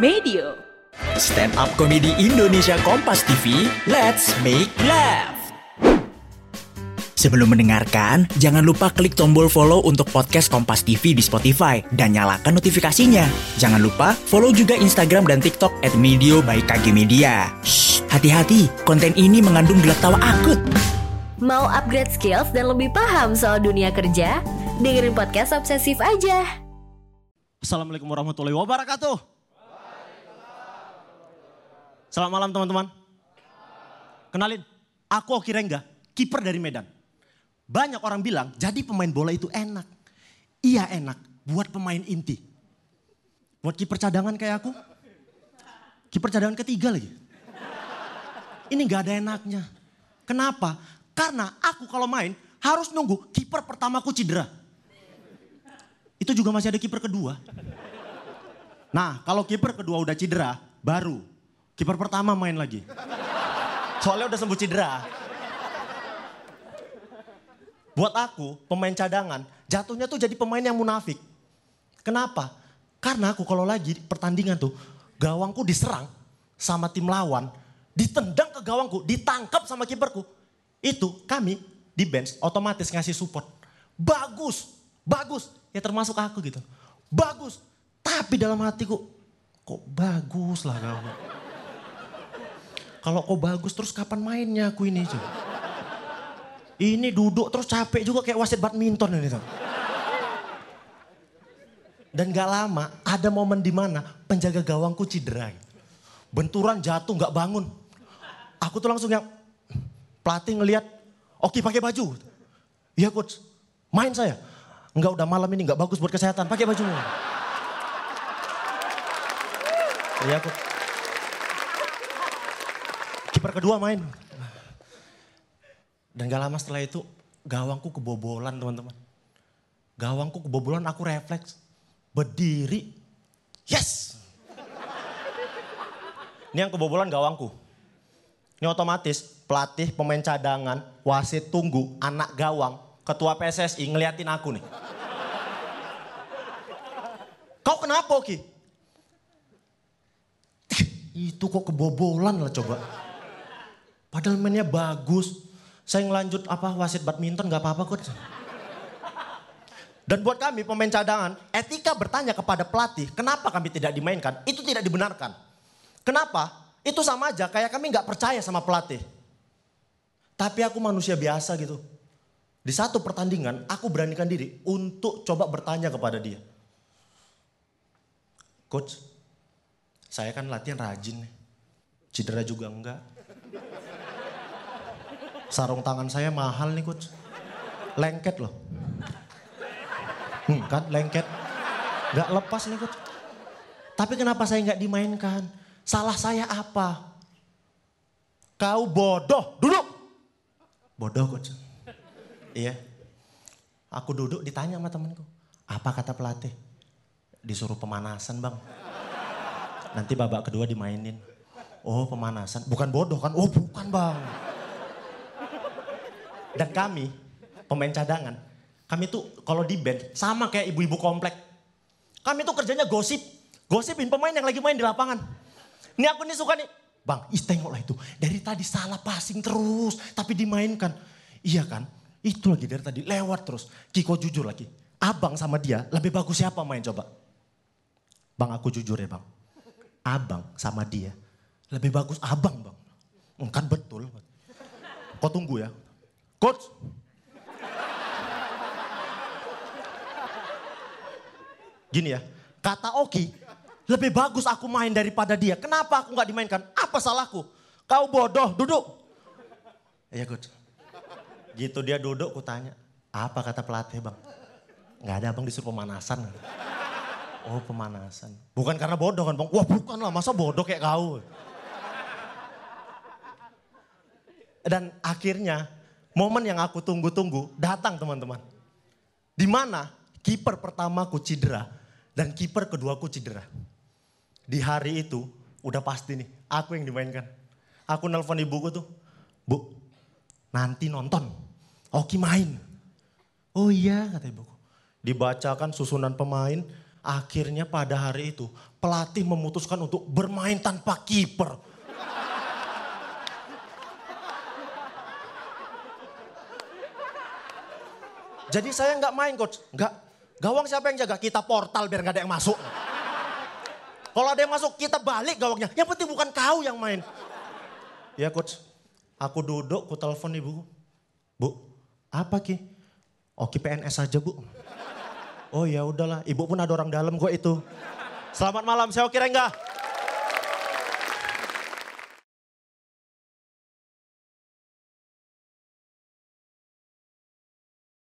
Medio. Stand up komedi Indonesia Kompas TV, let's make laugh. Sebelum mendengarkan, jangan lupa klik tombol follow untuk podcast Kompas TV di Spotify dan nyalakan notifikasinya. Jangan lupa follow juga Instagram dan TikTok at Medio by KG Media. Shh, hati-hati, konten ini mengandung gelak tawa akut. Mau upgrade skills dan lebih paham soal dunia kerja? Dengerin podcast Obsesif aja. Assalamualaikum warahmatullahi wabarakatuh. Selamat malam teman-teman. Kenalin, aku Oki Rengga, kiper dari Medan. Banyak orang bilang jadi pemain bola itu enak. Iya enak, buat pemain inti. Buat kiper cadangan kayak aku. Kiper cadangan ketiga lagi. Ini gak ada enaknya. Kenapa? Karena aku kalau main harus nunggu kiper pertamaku cedera. Itu juga masih ada kiper kedua. Nah, kalau kiper kedua udah cedera, baru kiper pertama main lagi. Soalnya udah sembuh cedera. Buat aku, pemain cadangan, jatuhnya tuh jadi pemain yang munafik. Kenapa? Karena aku kalau lagi pertandingan tuh, gawangku diserang sama tim lawan, ditendang ke gawangku, ditangkap sama kiperku. Itu kami di bench otomatis ngasih support. Bagus, bagus. Ya termasuk aku gitu. Bagus. Tapi dalam hatiku, kok bagus lah kamu. Kalau kok bagus terus kapan mainnya aku ini coba. Ini duduk terus capek juga kayak wasit badminton ini tuh. Dan gak lama ada momen di mana penjaga gawangku cedera. Benturan jatuh gak bangun. Aku tuh langsung yang pelatih ngelihat, oke pakai baju. Iya coach, main saya. Enggak udah malam ini nggak bagus buat kesehatan, pakai baju. Iya coach. Kiper kedua main. Dan gak lama setelah itu gawangku kebobolan teman-teman. Gawangku kebobolan aku refleks. Berdiri. Yes! Ini yang kebobolan gawangku. Ini otomatis pelatih, pemain cadangan, wasit tunggu, anak gawang, ketua PSSI ngeliatin aku nih. Kau kenapa Oki? Itu kok kebobolan lah coba. Padahal mainnya bagus. Saya ngelanjut apa wasit badminton gak apa-apa kok. Dan buat kami pemain cadangan, etika bertanya kepada pelatih, kenapa kami tidak dimainkan? Itu tidak dibenarkan. Kenapa? Itu sama aja kayak kami gak percaya sama pelatih. Tapi aku manusia biasa gitu. Di satu pertandingan, aku beranikan diri untuk coba bertanya kepada dia. Coach, saya kan latihan rajin nih. Cedera juga enggak. Sarung tangan saya mahal nih coach. Lengket loh. Hmm, kan lengket. Gak lepas nih coach. Tapi kenapa saya nggak dimainkan? Salah saya apa? Kau bodoh, duduk. Bodoh coach. Iya. Aku duduk ditanya sama temenku. Apa kata pelatih? Disuruh pemanasan bang. Nanti babak kedua dimainin. Oh pemanasan. Bukan bodoh kan? Oh bukan bang. Dan kami, pemain cadangan, kami tuh kalau di band sama kayak ibu-ibu komplek. Kami tuh kerjanya gosip. Gosipin pemain yang lagi main di lapangan. Ini aku nih suka nih. Bang, is tengoklah itu. Dari tadi salah passing terus, tapi dimainkan. Iya kan? Itu lagi dari tadi, lewat terus. Kiko jujur lagi. Abang sama dia lebih bagus siapa main coba? Bang aku jujur ya bang. Abang sama dia lebih bagus abang bang. Kan betul. Kau tunggu ya. Coach. Gini ya, kata Oki, lebih bagus aku main daripada dia. Kenapa aku nggak dimainkan? Apa salahku? Kau bodoh, duduk. Iya coach. Gitu dia duduk, ku tanya. Apa kata pelatih bang? Nggak ada bang disuruh pemanasan. Oh pemanasan. Bukan karena bodoh kan bang? Wah bukan lah, masa bodoh kayak kau. Dan akhirnya momen yang aku tunggu-tunggu datang teman-teman. Di mana kiper pertamaku cedera dan kiper keduaku cedera. Di hari itu udah pasti nih, aku yang dimainkan. Aku nelpon ibuku tuh, Bu, nanti nonton, Oki main. Oh iya kata ibuku. Dibacakan susunan pemain, Akhirnya pada hari itu pelatih memutuskan untuk bermain tanpa kiper. Jadi saya nggak main coach, nggak. Gawang siapa yang jaga? Kita portal biar nggak ada yang masuk. Kalau ada yang masuk kita balik gawangnya. Yang penting bukan kau yang main. Ya coach, aku duduk, ku telepon ibu. Bu, apa ki? Oki PNS aja bu. Oh ya udahlah, ibu pun ada orang dalam kok itu. Selamat malam, saya Oki Rengga.